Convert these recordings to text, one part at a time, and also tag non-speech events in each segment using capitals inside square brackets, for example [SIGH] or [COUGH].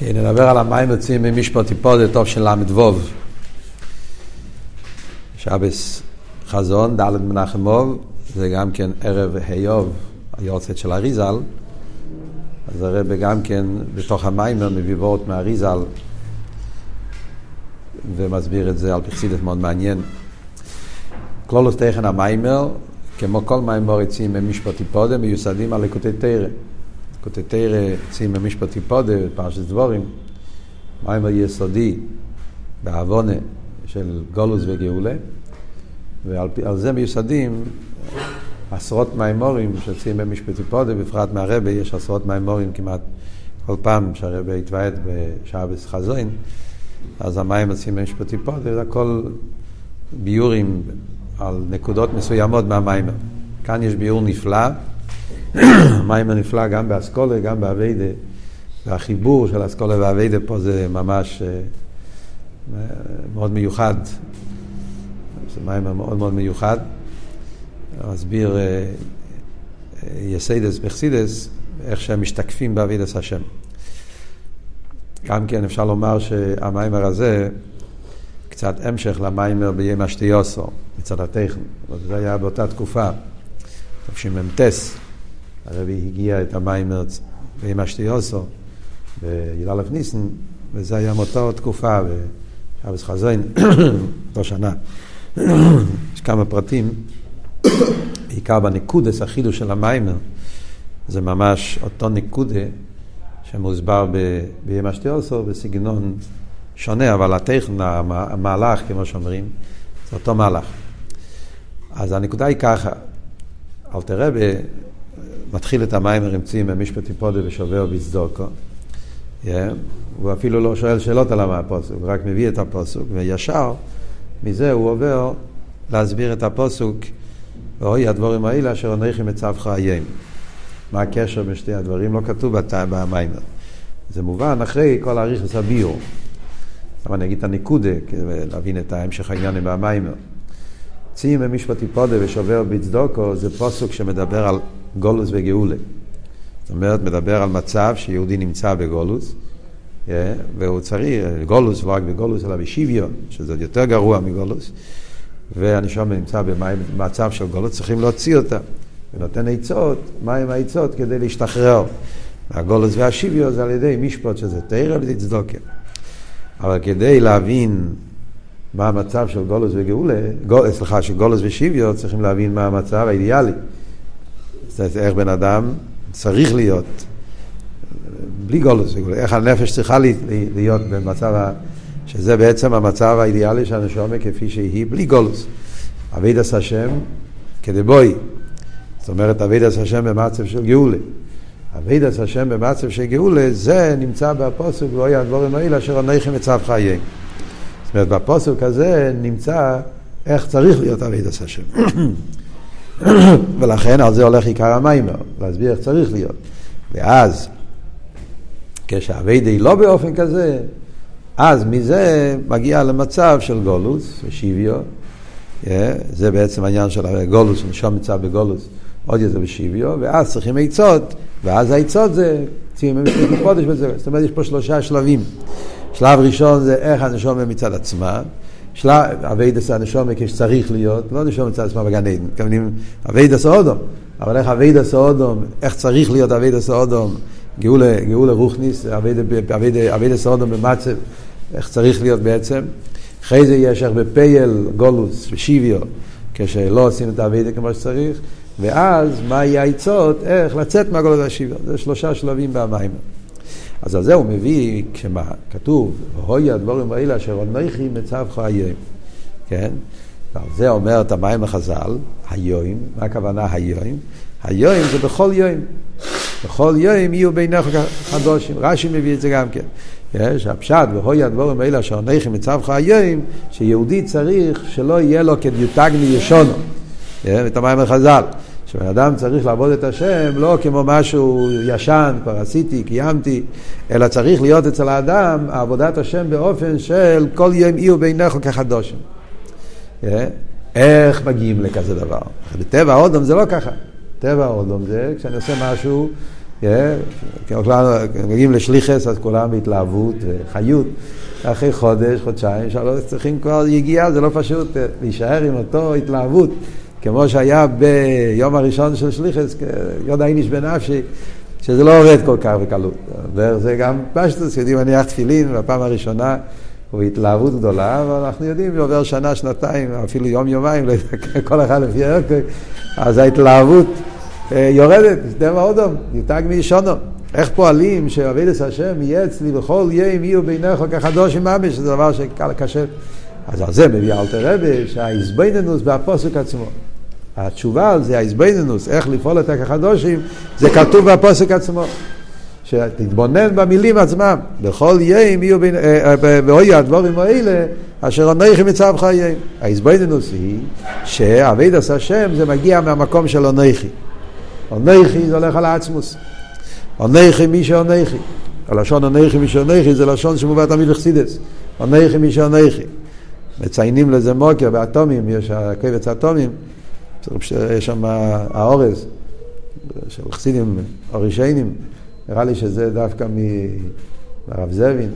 כן, נדבר על המים יוצאים ממשפט טיפודת טוב של ל"ו. שבס חזון, ד' מנחמוב, זה גם כן ערב איוב, היורצת של אריזל. אז הרב גם כן בתוך המיימר מביא וורט מאריזל ומסביר את זה על פרסידת מאוד מעניין. כלולוס תכן המיימר, כמו כל מיימר יוצאים ממשפט טיפודת, מיוסדים על לקוטי תרא. תרא, צים במשפט טיפודה, פרשת דבורים, מים היסודי בעוונה של גולוס וגאולה, ועל זה מיוסדים עשרות מימורים שיוצאים במשפט טיפודה, בפרט מהרבה יש עשרות מימורים כמעט כל פעם שהרבה התוועד בשעבס חזוין, אז המים יוצאים במשפט טיפודה, זה הכל ביורים על נקודות מסוימות מהמים. כאן יש ביור נפלא. מים הנפלא גם באסכולה, גם באביידה. והחיבור של אסכולה ואביידה פה זה ממש אה, מאוד מיוחד. זה מים מאוד מאוד מיוחד. אסביר אה, יסיידס בחסידס, איך שהם משתקפים באבידס השם. גם כן אפשר לומר שהמיימר הזה קצת המשך למיימר בימי אשתיוסו, מצד הטכן. זה היה באותה תקופה, תשמ"ט. הרבי הגיע את המים ועם אשתיוסו בי"א ניסן, וזה היה מאותה תקופה, בשבס חזון, [COUGHS] אותו שנה. [COUGHS] יש כמה פרטים, [COUGHS] בעיקר בנקודס, החידוש של המיימר, זה ממש אותו נקודה שמוסבר בימי אשתיוסו בסגנון שונה, אבל הטכן, המהלך, כמו שאומרים, זה אותו מהלך. אז הנקודה היא ככה, רבי מתחיל את המים הרמצים במשפטי פודה ושובר בצדוקו. Yeah. הוא אפילו לא שואל שאלות על הפוסק, הוא רק מביא את הפוסק, וישר מזה הוא עובר להסביר את הפוסק, ואוי הדבורים האלה אשר אנכי מצבך היום. מה הקשר בין שתי הדברים? לא כתוב במיימר. זה מובן אחרי כל האריכוס הביור. אבל אני אגיד את הנקודה, כדי להבין את ההמשך העניין במיימר. ציים במשפטי פודה ושובר בצדוקו זה פוסק שמדבר על גולוס וגאולה. זאת אומרת, מדבר על מצב שיהודי נמצא בגולוס, yeah, והוא צריך, גולוס לא רק בגולוס אלא בשוויון, שזה עוד יותר גרוע מגולוס, והנשום נמצא במצב של גולוס, צריכים להוציא אותה. ונותן עצות, מהם העצות כדי להשתחרר מהגולוס והשוויון זה על ידי משפט שזה תרא על ידי צדוקה. אבל כדי להבין מה המצב של גולוס וגאולה, גול, סליחה, של גולוס ושוויון, צריכים להבין מה המצב האידיאלי. איך בן אדם צריך להיות, בלי גולוס, איך הנפש צריכה להיות במצב, ה... שזה בעצם המצב האידיאלי של הנשומה כפי שהיא, בלי גולוס. עשה השם כדבוי. זאת אומרת, אביד עשה השם במצב של גאולה. אביד עשה השם במצב של גאולה, זה נמצא בפוסק, ואוי הדבורים האלה אשר אנכי מצב חיים. זאת אומרת, בפוסק הזה נמצא איך צריך להיות אביד עשה השם. [COUGHS] ולכן על זה הולך עיקר המיימר, להסביר איך צריך להיות. ואז, כשהאביידי לא באופן כזה, אז מזה מגיע למצב של גולוס ושביה. Yeah, זה בעצם העניין של הגולוס, נשמה נמצא בגולוס, עוד יותר בשביה, ואז צריכים עצות, ואז העצות זה ציון במשפט תפדה, זה. זאת אומרת, יש פה שלושה שלבים. שלב ראשון זה איך הנשמה מצד עצמה. עבודת הנשמה כשצריך להיות, לא נשמה מצד עצמה בגן עדן, מתכוונים עבודת האדם, אבל איך עבודת האדם, איך צריך להיות עבודת האדם, גאולה, גאולה רוכניס, אביידס האודום במצב, איך צריך להיות בעצם. אחרי זה יש איך בפייל, גולוס ושיביו, כשלא עושים את האביידה כמו שצריך, ואז מה יהיה העצות, איך לצאת מהגולוס והשיביו. זה שלושה שלבים במים. אז על זה הוא מביא, כתוב, הוי הדבורים האלה אשר אנכי מצבך היום, כן? ועל זה אומר את המים החז"ל, היום, מה הכוונה היום? היום זה בכל יום. בכל יום יהיו בינך חדושים. רש"י מביא את זה גם כן. יש הפשט, והוי הדבורים האלה אשר אנכי מצבך היום, שיהודי צריך שלא יהיה לו כדיוטגני ישונו. את המים החז"ל. שבן אדם צריך לעבוד את השם לא כמו משהו ישן, כבר עשיתי, קיימתי, אלא צריך להיות אצל האדם עבודת השם באופן של כל יום יהיו ביניך כחדושם. אה? איך מגיעים לכזה דבר? בטבע האודום זה לא ככה. טבע האודום זה כשאני עושה משהו מגיעים לשליחס, אז כולם בהתלהבות וחיות. אחרי חודש, חודשיים, שלוש, צריכים כבר יגיעה, זה לא פשוט להישאר עם אותו התלהבות. כמו שהיה ביום הראשון של שליחס, יודע איניש בנפשי, שזה לא יורד כל כך בקלות. זה גם פשטוס, יודעים להניח תפילין בפעם הראשונה, הוא התלהבות גדולה, אבל אנחנו יודעים, עובר שנה, שנתיים, אפילו יום, יומיים, לא יודע, [LAUGHS] כל אחד לפי ערכו, אז ההתלהבות אה, יורדת, דמע אודום, יותג מישונו. איך פועלים שעבד השם יהיה אצלי בכל יום יהיו ביניך כחדושים ממש, שזה דבר שקל. אז על זה מביא אלתר רבי, שהאיזבנינוס בהפוסק עצמו. התשובה על זה, האיזבנינוס, איך לפעול את הכחדושים, זה כתוב בהפוסק עצמו. שתתבונן במילים עצמם, בכל יום יהיו בין, אה, אה, ואוי הדבורים האלה, אשר אנכי מצב חיים. האיזבנינוס היא שעבד השם זה מגיע מהמקום של אנכי. אנכי זה הולך על העצמוס. אנכי מי שאנכי. הלשון אנכי מי שאנכי זה לשון שמובא תמיד לחסידס. אנכי מי שאנכי. מציינים לזה מוקר באטומים, יש קבץ אטומים, יש שם האורז של חסידים אורישיינים, נראה לי שזה דווקא מהרב זבין,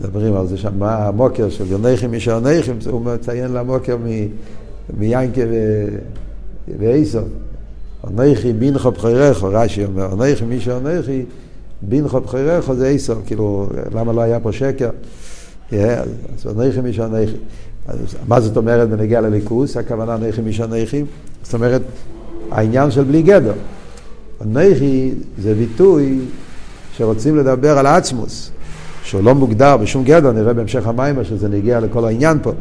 מדברים על זה שם, מה המוקר של יונכים מי שאונכים, הוא מציין למוקר מיינקה ואיסו. אונכי בינכו בחיירךו, רש"י אומר, אונכי מי שאונכי, בינכו בחיירךו זה איסו, כאילו, למה לא היה פה שקר? אז אונכי מי שאונכי. מה זאת אומרת בנגיע לליכוס? הכוונה אונכי מי שאונכי. זאת אומרת, העניין של בלי גדר. אונכי זה ביטוי שרוצים לדבר על עצמוס, שהוא לא מוגדר בשום גדר, נראה בהמשך המים שזה נגיע לכל העניין פה.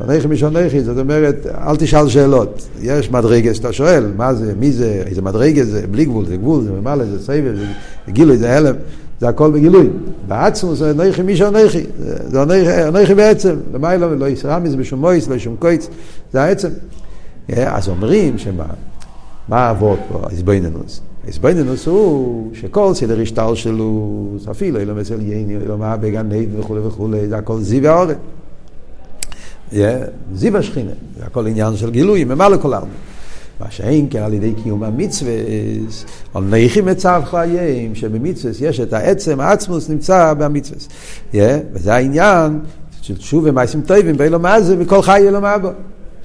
אנכי משונכי, זאת אומרת, אל תשאל שאלות. יש מדרגה שאתה שואל, מה זה, מי זה, איזה מדרגה זה, בלי גבול, זה גבול, זה ממלא, זה סבב, זה גילוי, זה הלם, זה הכל בגילוי. בעצמו זה אנכי מי שאנכי, זה אנכי בעצם, למה לא, מזה בשום מויס, לא שום קויץ, זה העצם. אז אומרים שמה, מה העבוד פה, ההסבויננוס? ההסבויננוס הוא שכל סדר השטר שלו, אפילו אילום אצל ייני, אילום מה בגן עדן וכולי וכולי, זה הכל זיו האורן. זיו השכינה, זה הכל עניין של גילוי, ממלא כל העלמין. מה שאין כן על ידי קיום המצווה, על נייחים מצב חיים, שבמצווה יש את העצם, העצמוס נמצא במצווה. וזה העניין של תשוב ומייסים טובים, באילו מה זה, וכל חי אלו מה בו.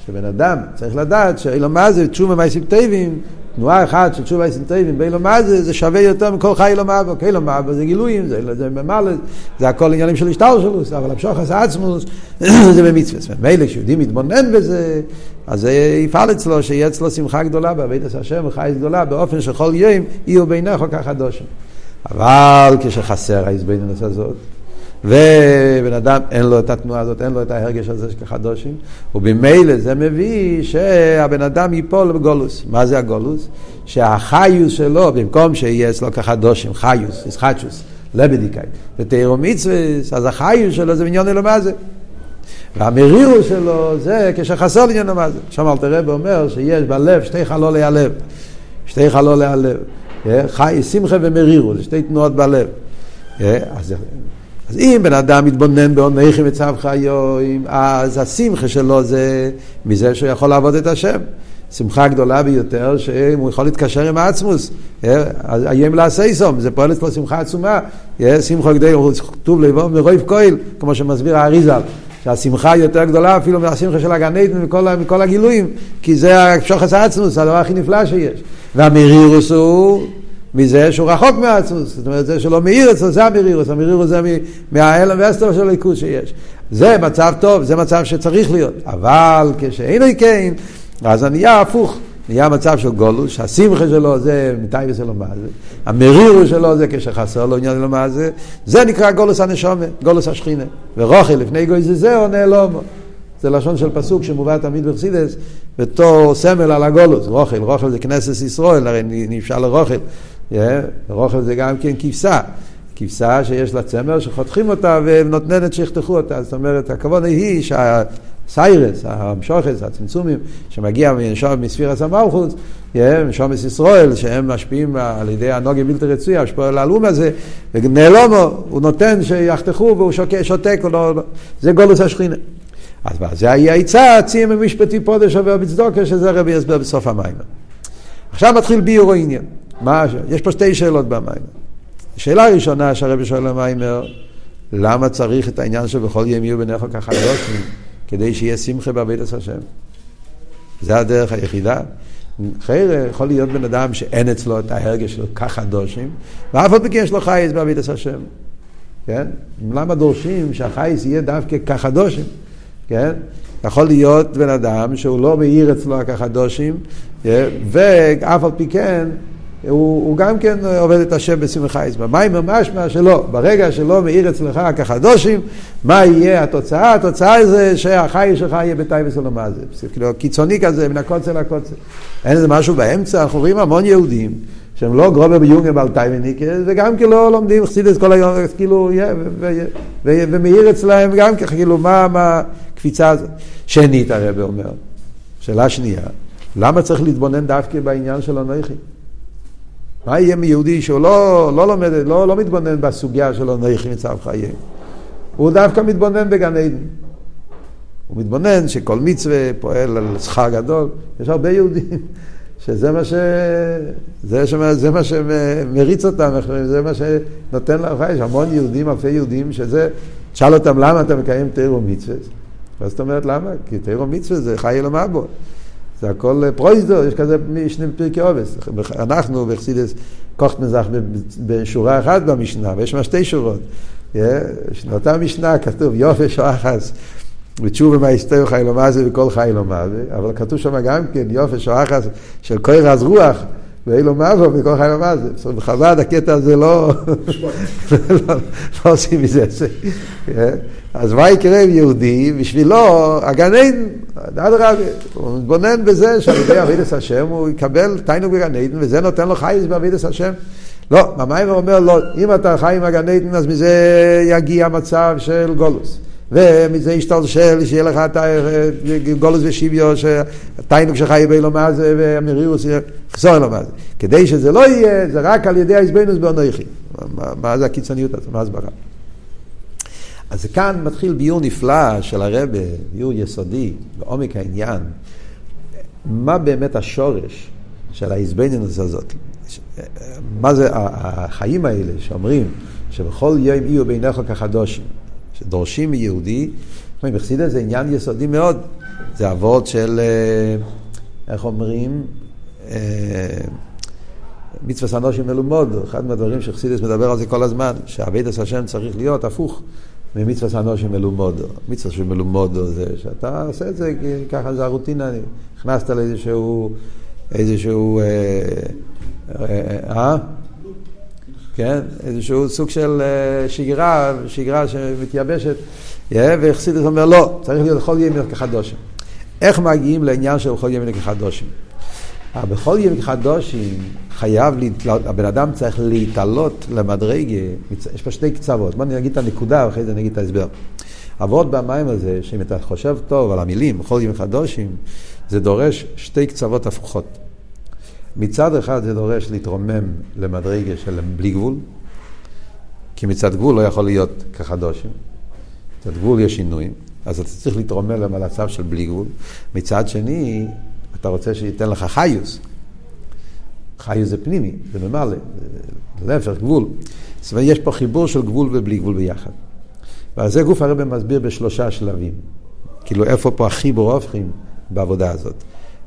שבן אדם צריך לדעת שאילו מה זה, תשוב ומייסים טובים, תנועה אחת של תשוב ומייסים טובים, באילו מה זה, זה שווה יותר מכל חי אלו מה בו. כאילו מה בו זה גילויים, זה, זה ממלא, זה הכל עניינים של השטר שלו, אבל המשוך עשה עצמוס, [COUGHS] זה במצווה. מילא כשיהודי מתבונן בזה, אז זה יפעל אצלו, שיהיה אצלו שמחה גדולה בעבודת השם וחייס גדולה, באופן שכל יום יהיו בעיניך כחדושים. אבל כשחסר ההזבנות הזאת, ובן אדם אין לו את התנועה הזאת, אין לו את ההרגש הזה של כחדושים, ובמילא זה מביא שהבן אדם ייפול בגולוס. מה זה הגולוס? שהחיוס שלו, במקום שיהיה אצלו כחדושים, חיוס, ישחטשוס, לבדיקאי, ותאירו מצווה, אז החיוס שלו זה עניון אלומה זה. והמרירוס שלו זה כשחסר לעניין מה זה. שם אלתר רב אומר שיש בלב שתי חלולי הלב. שתי חלולי הלב. חי, שמחה ומרירוס, שתי תנועות בלב. אז, אז אם בן אדם מתבונן בעונכי מצב חיואים, אז השמחה שלו זה מזה שהוא יכול לעבוד את השם. שמחה גדולה ביותר, שהוא יכול להתקשר עם העצמוס. אז איים לעשייסום, זה פועל אצלו שמחה עצומה. שמחה גדולה, הוא כתוב לבוא מרויב כהל, כמו שמסביר האריזל. שהשמחה יותר גדולה אפילו מהשמחה של הגן עדן מכל, מכל הגילויים, כי זה שוחס העצמוס, הדבר הכי נפלא שיש. והמרירוס הוא מזה שהוא רחוק מהעצמוס, זאת אומרת זה שלא מאיר אצלו, זה המרירוס, המרירוס זה מההלם והסתר של הליכוז שיש. זה מצב טוב, זה מצב שצריך להיות, אבל כשאינו כן, אז הנהיה הפוך. נהיה מצב של גולוס, שהשמחה שלו זה מתי וזה לא מה זה, המרירו שלו זה כשחסר לו עניין לא מה זה, זה נקרא גולוס הנשומה, גולוס השכינה. ורוכל לפני גוי זה זה עונה. זה לשון של פסוק שמובא תמיד בחסידס בתור סמל על הגולוס, רוכל, רוכל זה כנסת ישראל, הרי נפשע לרוכל, רוכל זה גם כן כבשה. כבשה שיש לה צמר שחותכים אותה ונותנת שיחתכו אותה, זאת אומרת הכבוד היא שה... סיירס, המשוכס, הצמצומים, שמגיע מספירס המלכוס, משומס ישראל, שהם משפיעים על ידי הנוגה בלתי רצויה, השפוע על הלאום הזה, ונעלומו, הוא נותן שיחתכו והוא שותק, לא, זה גולוס השכינה. אז זה היה עצה, ציים במשפטי פודש עובר בצדוקה, שזה רבי יסבר בסוף המים. עכשיו מתחיל ביור העניין. מה, יש פה שתי שאלות במיימר. השאלה הראשונה שהרבי שואל במיימר, למה צריך את העניין שבכל יום יהיו בניך ככה יושבים, כדי שיהיה שמחה בעבודת השם? זה הדרך היחידה. אחר יכול להיות בן אדם שאין אצלו את ההרגש של ככה דושים, ואף על פי כן יש לו חייס בעבודת השם. כן? למה דורשים שהחייס יהיה דווקא ככה דושים? כן? יכול להיות בן אדם שהוא לא מאיר אצלו הכחדושים, ואף על פי כן הוא, הוא גם כן עובד את השם בשמחה יזמה. מה עם המשמע שלא? ברגע שלא מאיר אצלך כחדושים, מה יהיה התוצאה? התוצאה זה שהחי שלך יהיה בטייבס עולמה זה. כאילו קיצוני כזה, מן הקוצר לקוצר. אין איזה משהו באמצע, אנחנו רואים המון יהודים. שהם לא גרובר ביונגן בעל טיימניקה, וגם כן לא לומדים חסידס כל היום, כאילו, ומאיר אצלהם גם ככה, כאילו, מה, מה, קפיצה הזאת. שנית הרב אומר, שאלה שנייה, למה צריך להתבונן דווקא בעניין של אנוכי? מה יהיה מיהודי שהוא לא, לא לומד, לא, לא מתבונן בסוגיה של אנוכי מצב חייהם? הוא דווקא מתבונן בגן עדן. הוא מתבונן שכל מצווה פועל על שכר גדול. יש הרבה יהודים [LAUGHS] שזה מה, ש... זה, שמה, זה מה שמריץ אותם, זה מה שנותן להם חיים. יש המון יהודים, אלפי יהודים, שזה, תשאל אותם למה אתה מקיים תירו מצווה. ואז זאת אומרת למה? כי תירו מצווה זה חי אלו מבו. זה הכל פרויזדו, יש כזה שני פרקי עובס. אנחנו בחסידס מזח בשורה אחת במשנה, ויש שם שתי שורות. באותה משנה כתוב יופי שואחס. ותשובה מההיסטוריה חי לומר זה וכל חי לומר אבל כתוב שם גם כן יופי שואחס של כל רז רוח. ואילו מבו וכל חי לומר זה. בחב"ד הקטע הזה לא, [LAUGHS] לא, לא עושים מזה. אז מה יקרה עם יהודי? בשבילו, הגן עדן, אדרבה, הוא מתבונן בזה שעל ידי אבידס השם הוא יקבל תיינוג בגן עדן, וזה נותן לו חייס באבידס השם. לא, ממאי אומר לא, אם אתה חי עם הגן עדן, אז מזה יגיע מצב של גולוס. ומזה ישתלשל, שיהיה לך את גולוס ושוויו, שהתיינוג שלך יהיה באילו מה זה, והמרירוס יחזור אלו מה זה. כדי שזה לא יהיה, זה רק על ידי ההזבנוס באנוכי. מה זה הקיצוניות הזאת? מה הסברה? אז כאן מתחיל ביור נפלא של הרבה, ביור יסודי, בעומק העניין. מה באמת השורש של ההזבנינוס הזאת? מה זה החיים האלה שאומרים שבכל יום יהיו בעיניך כחדושים, שדורשים מיהודי, בחסידס זה עניין יסודי מאוד. זה אבות של, אה, איך אומרים, אה, מצווה סנושים מלומוד, אחד מהדברים שחסידס מדבר על זה כל הזמן, שהאבידס השם צריך להיות הפוך ממצווה סנושים מלומודו. מצווה של מלומודו זה שאתה עושה את זה, ככה זה הרוטינה, נכנסת לאיזשהו, איזשהו, אה, אה, אה? כן, איזשהו סוג של אה, שגרה, שגרה שמתייבשת, וחסידס אומר לא, צריך להיות לכל ימי כחדושים. איך מגיעים לעניין של בכל ימי כחדושים? בכל ימי כחדושים חייב, הבן אדם צריך להתעלות למדרגה, יש פה שתי קצוות, בוא נגיד את הנקודה ואחרי זה נגיד את ההסבר. אבות במים הזה, שאם אתה חושב טוב על המילים, בכל ימי חדושים, זה דורש שתי קצוות הפוכות. מצד אחד זה דורש להתרומם למדרגה של בלי גבול, כי מצד גבול לא יכול להיות כחדושים. מצד גבול יש שינויים, אז אתה צריך להתרומם למצב של בלי גבול. מצד שני, אתה רוצה שייתן לך חיוס. חיוס זה פנימי, זה ממלא, להפך, גבול. זאת אומרת, יש פה חיבור של גבול ובלי גבול ביחד. ועל זה גוף הרב מסביר בשלושה שלבים. כאילו, איפה פה החיבור הופכים בעבודה הזאת.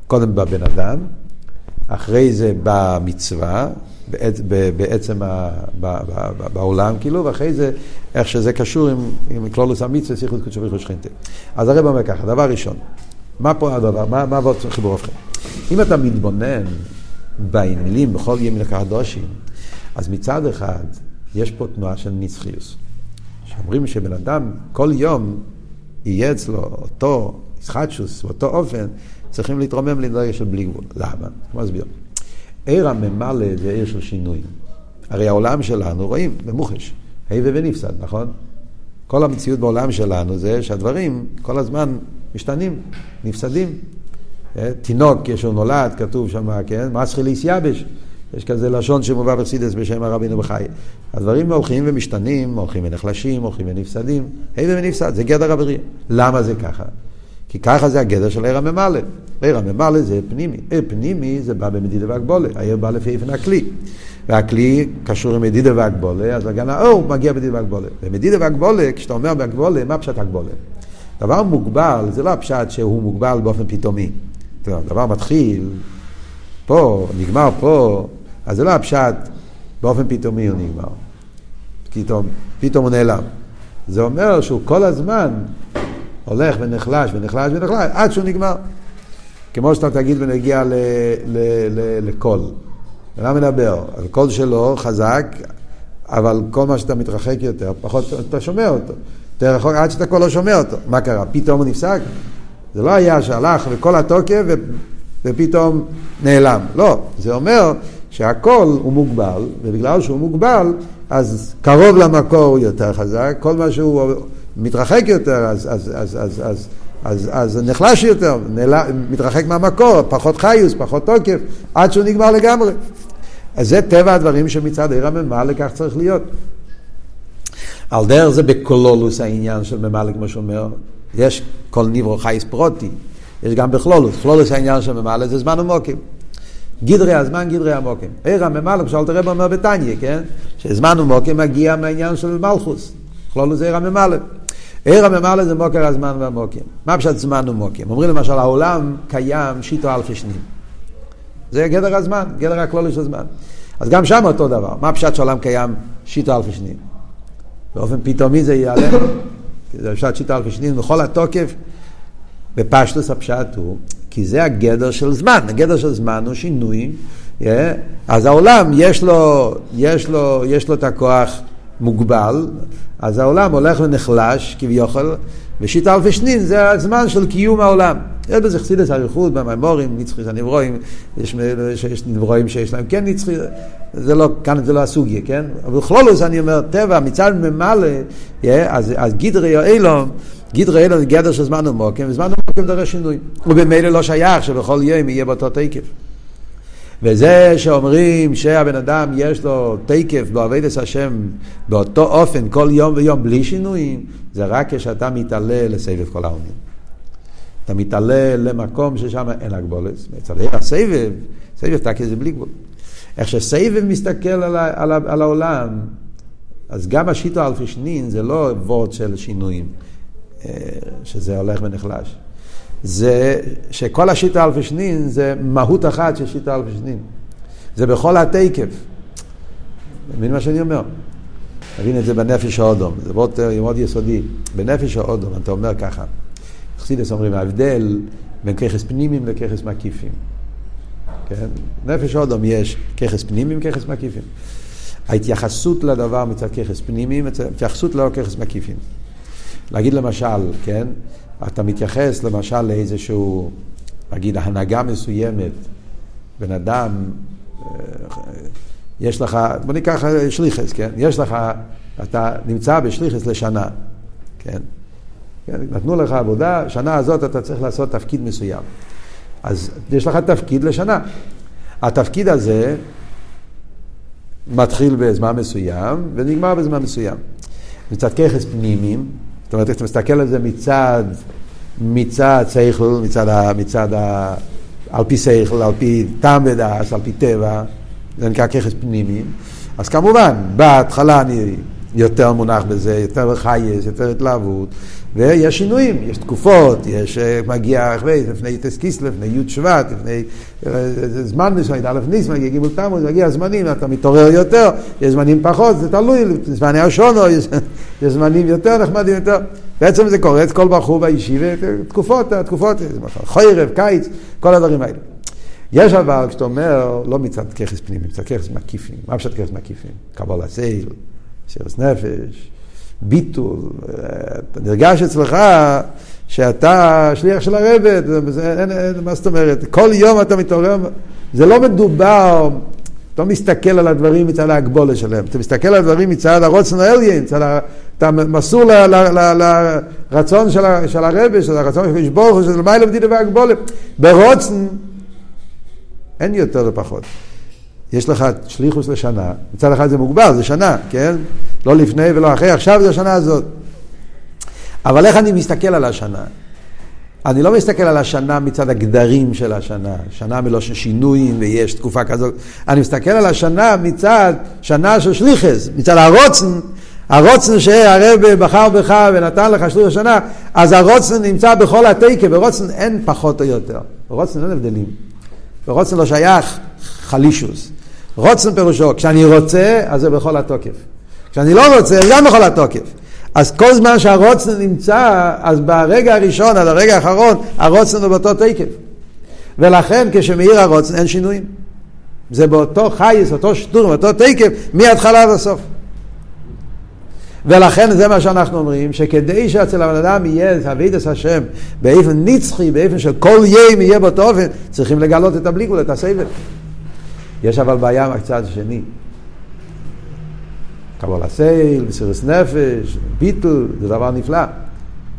קודם בבן אדם, אחרי זה במצווה, בעצם ה, ב, ב, ב, בעולם, כאילו, ואחרי זה, איך שזה קשור עם, עם כלולוס המצווה, שיחות קודשו בריחו שכינתה. אז הרב אומר ככה, דבר ראשון, מה פה הדבר, מה, עבוד חיבור הופכים? אם אתה מתבונן במילים בכל ימי לקחדושים, אז מצד אחד יש פה תנועה של נצחיוס. שאומרים שבן אדם כל יום יהיה אצלו אותו ישחטשוס, באותו אופן, צריכים להתרומם לאנרגיה של בלי גבול. למה? אני מסביר. עיר הממלא זה עיר של שינוי. הרי העולם שלנו, רואים, במוחש, היבה ונפסד, נכון? כל המציאות בעולם שלנו זה שהדברים כל הזמן משתנים, נפסדים. אה, תינוק, כשהוא נולד, כתוב שם, כן? מסחיליס יבש. יש כזה לשון שמובא בחסידס בשם הרבינו בחי. הדברים הולכים ומשתנים, הולכים ונחלשים, הולכים ונפסדים. היבה ונפסד, זה גדר הבריאה. למה זה ככה? כי ככה זה הגדר של עיר הממלא. עיר הממלא זה פנימי. עיר פנימי זה בא במדידה והגבולה. העיר בא לפי איפן הכלי. והכלי קשור עם מדידה והגבולה, אז לגן האור מגיע מדידה והגבולה. ומדידה והגבולה, כשאתה אומר בהגבולה, מה פשט הגבולה? דבר מוגבל, זה לא הפשט שהוא מוגבל באופן פתאומי. דבר מתחיל פה, נגמר פה, אז זה לא הפשט באופן פתאומי הוא נגמר. פתאום, פתאום הוא נעלם. זה אומר שהוא כל הזמן הולך ונחלש ונחלש ונחלש עד שהוא נגמר. כמו שאתה תגיד ונגיע לקול. אדם מדבר, הקול שלו חזק, אבל כל מה שאתה מתרחק יותר, פחות אתה שומע אותו. יותר רחוק עד שאתה כבר לא שומע אותו. מה קרה? פתאום הוא נפסק? זה לא היה שהלך וכל התוקף ו... ופתאום נעלם. לא, זה אומר שהקול הוא מוגבל, ובגלל שהוא מוגבל, אז קרוב למקור הוא יותר חזק, כל מה שהוא מתרחק יותר, אז, אז, אז, אז, אז, אז, אז נחלש יותר, נעלה, מתרחק מהמקור, פחות חיוס, פחות תוקף, עד שהוא נגמר לגמרי. אז זה טבע הדברים שמצד עיר הממלא כך צריך להיות. על דרך זה בקולולוס העניין של ממלא, כמו שאומר, יש כל ניברו חייס פרוטי, יש גם בכלולוס, כלולוס העניין של ממלא זה זמן ומוקים. גדרי הזמן, גדרי המוקים. עיר הממלא, כמו שאלת הרב אומר בתניא, כן? שזמן ומוקים מגיע מהעניין של מלכוס. כלולוס עיר הממלא. עיר הממלא זה מוקר הזמן והמוקים. מה פשוט זמן ומוקים? אומרים למשל, העולם קיים שיטו אלפי שנים. זה גדר הזמן, גדר הכלולי של הזמן. אז גם שם אותו דבר. מה פשט שהעולם קיים שיטו אלפי שנים? באופן פתאומי זה ייעלם. [COUGHS] זה פשט שיטו אלפי שנים, בכל התוקף. בפשטוס הפשט הוא, כי זה הגדר של זמן. הגדר של זמן הוא שינוי. Yeah. אז העולם יש לו, יש לו, יש לו את הכוח מוגבל, אז העולם הולך ונחלש כביכול, ושיטה אלפי שנין זה הזמן של קיום העולם. יש בזה חסידס אריכות, במימורים, נצחי הנברואים, יש, יש נברואים שיש להם כן נצחי, זה לא, כאן זה לא הסוגיה, כן? אבל בכלולוס אני אומר, טבע, מצד ממלא, אז, אז גידרי אילום, גידרי אילום זה גדר של זמן ומוקם, וזמן ומוקם דורש שינוי. ובמילא לא שייך שבכל יום יהיה באותו תקף. וזה שאומרים שהבן אדם יש לו תקף בעבודת השם באותו אופן כל יום ויום בלי שינויים, זה רק כשאתה מתעלה לסבב כל העונים. אתה מתעלה למקום ששם אין הגבולת. אצל הסבב, סבב תקי זה בלי גבול. איך שסבב מסתכל על, על, על העולם, אז גם השיטו אלפי שנין זה לא וורד של שינויים, אה, שזה הולך ונחלש. זה שכל השיטה אלפי שנין זה מהות אחת של שיטה אלפי שנין. זה בכל התקף. מבין מה שאני אומר? תבין את זה בנפש האודום, זה מאוד, מאוד יסודי. בנפש האודום אתה אומר ככה, חסידס אומרים ההבדל בין ככס פנימיים לככס מקיפים. כן? נפש האודום יש ככס פנימיים וככס מקיפים. ההתייחסות לדבר מצד ככס פנימיים, התייחסות לא ככס מקיפים. להגיד למשל, כן? אתה מתייחס למשל לאיזשהו, נגיד, הנהגה מסוימת, בן אדם, אה, יש לך, בוא ניקח שליחס, כן? יש לך, אתה נמצא בשליחס לשנה, כן? כן? נתנו לך עבודה, שנה הזאת אתה צריך לעשות תפקיד מסוים. אז יש לך תפקיד לשנה. התפקיד הזה מתחיל בזמן מסוים ונגמר בזמן מסוים. מצד ככס פנימיים, זאת אומרת, אתה מסתכל על זה מצד, מצד שכל, מצד, ה, מצד ה, על פי שכל, על פי טעם ודס, על פי טבע, זה נקרא ככס פנימי. אז כמובן, בהתחלה אני יותר מונח בזה, יותר חייס, יותר התלהבות, ויש שינויים, יש תקופות, יש אה, מגיע אחרי, לפני יטס קיסלב, לפני י' שבט, לפני אה, זמן מסוים, א' ניסמן, גימול תמוז, מגיע זמנים, אתה מתעורר יותר, יש זמנים פחות, זה תלוי, זמני השונו, [LAUGHS] יש, זמנים יותר נחמדים יותר. בעצם זה קורה, כל בחור בישיבה, תקופות, תקופות, חורף, קיץ, כל הדברים האלה. יש אבל, כשאתה אומר, לא מצד ככס פנימי, מצד ככס מקיפים. מה פשוט ככס מקיפים? קבלה סייל, סירס נפש, ביטול. אתה נרגש אצלך שאתה שליח של הרבד, מה זאת אומרת? כל יום אתה מתעורר, זה לא מדובר, אתה לא מסתכל על הדברים מצד ההגבולה שלהם, אתה מסתכל על הדברים מצד הרוצן האליין, אתה מסור לרצון של הרבד, של הרצון של הקדוש ברוך הוא, של מיילא מדידה והגבולה. ברוצן אין יותר ופחות. יש לך שליחוס לשנה, מצד אחד זה מוגבל, זה שנה, כן? לא לפני ולא אחרי, עכשיו זה השנה הזאת. אבל איך אני מסתכל על השנה? אני לא מסתכל על השנה מצד הגדרים של השנה, שנה מלושן שינויים ויש תקופה כזאת, אני מסתכל על השנה מצד שנה של שליחס, מצד הרוצן, הרוצן שהרב בחר בך ונתן לך שליח השנה, אז הרוצן נמצא בכל התקף, ברוצן אין פחות או יותר, ברוצן אין הבדלים, ברוצן לא שייך חלישוס, רוצן פירושו, כשאני רוצה, אז זה בכל התוקף, כשאני לא רוצה, זה גם בכל התוקף. אז כל זמן שהרוצן נמצא, אז ברגע הראשון עד הרגע האחרון, הרוצן הוא באותו תקף. ולכן כשמאיר הרוצן אין שינויים. זה באותו חייס, אותו שטור, אותו תקף, מההתחלה עד הסוף. ולכן זה מה שאנחנו אומרים, שכדי שאצל הבן אדם יהיה אבידס השם באופן נצחי, באופן של כל ים יהיה באותו אופן, צריכים לגלות את הבליקול, את הסבל. יש אבל בעיה מהצד השני. קבול הסייל, מסירות נפש, ביטול, זה דבר נפלא.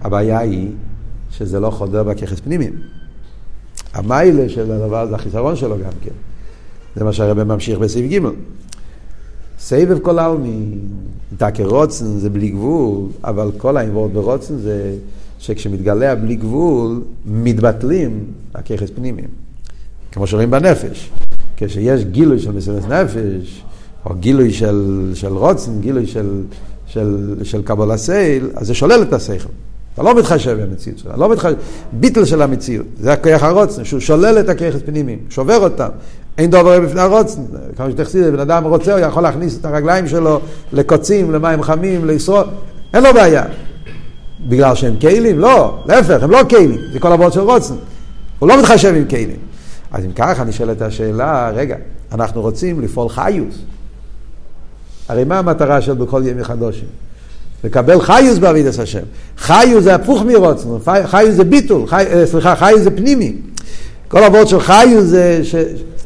הבעיה היא שזה לא חודר בככס פנימיים. המיילה של הדבר זה החיסרון שלו גם כן. זה מה שהרבא ממשיך בסעיף ג'. סבב כל העלמין, דקה רוצן זה בלי גבול, אבל כל האינבורד ברוצן זה שכשמתגלה בלי גבול, מתבטלים הככס פנימיים. כמו שרואים בנפש. כשיש גילוי של מסירת נפש, או גילוי של, של רוצן, גילוי של, של, של קבול הסייל, אז זה שולל את השכל. אתה לא מתחשב במציאות שלך, לא מתחשב, ביטל של המציאות, זה הכוח הרוצן, שהוא שולל את הכיחס פנימיים, שובר אותם. אין דבר בפני הרוצן, כמו שתחסיד, בן אדם רוצה, הוא יכול להכניס את הרגליים שלו לקוצים, למים חמים, לשרוד, אין לו בעיה. בגלל שהם כלים? לא, להפך, הם לא כלים, זה כל עבוד של רוצן. הוא לא מתחשב עם כלים. אז אם ככה נשאלת השאלה, רגע, אנחנו רוצים לפעול חיוס. הרי מה המטרה של בכל ימי חדושים? לקבל חיוס בעבידת השם. חיוס זה הפוך מרוצנו, חיוס זה ביטול, חי, אה, סליחה, חיוס זה פנימי. כל הוורד של חיוס זה ש,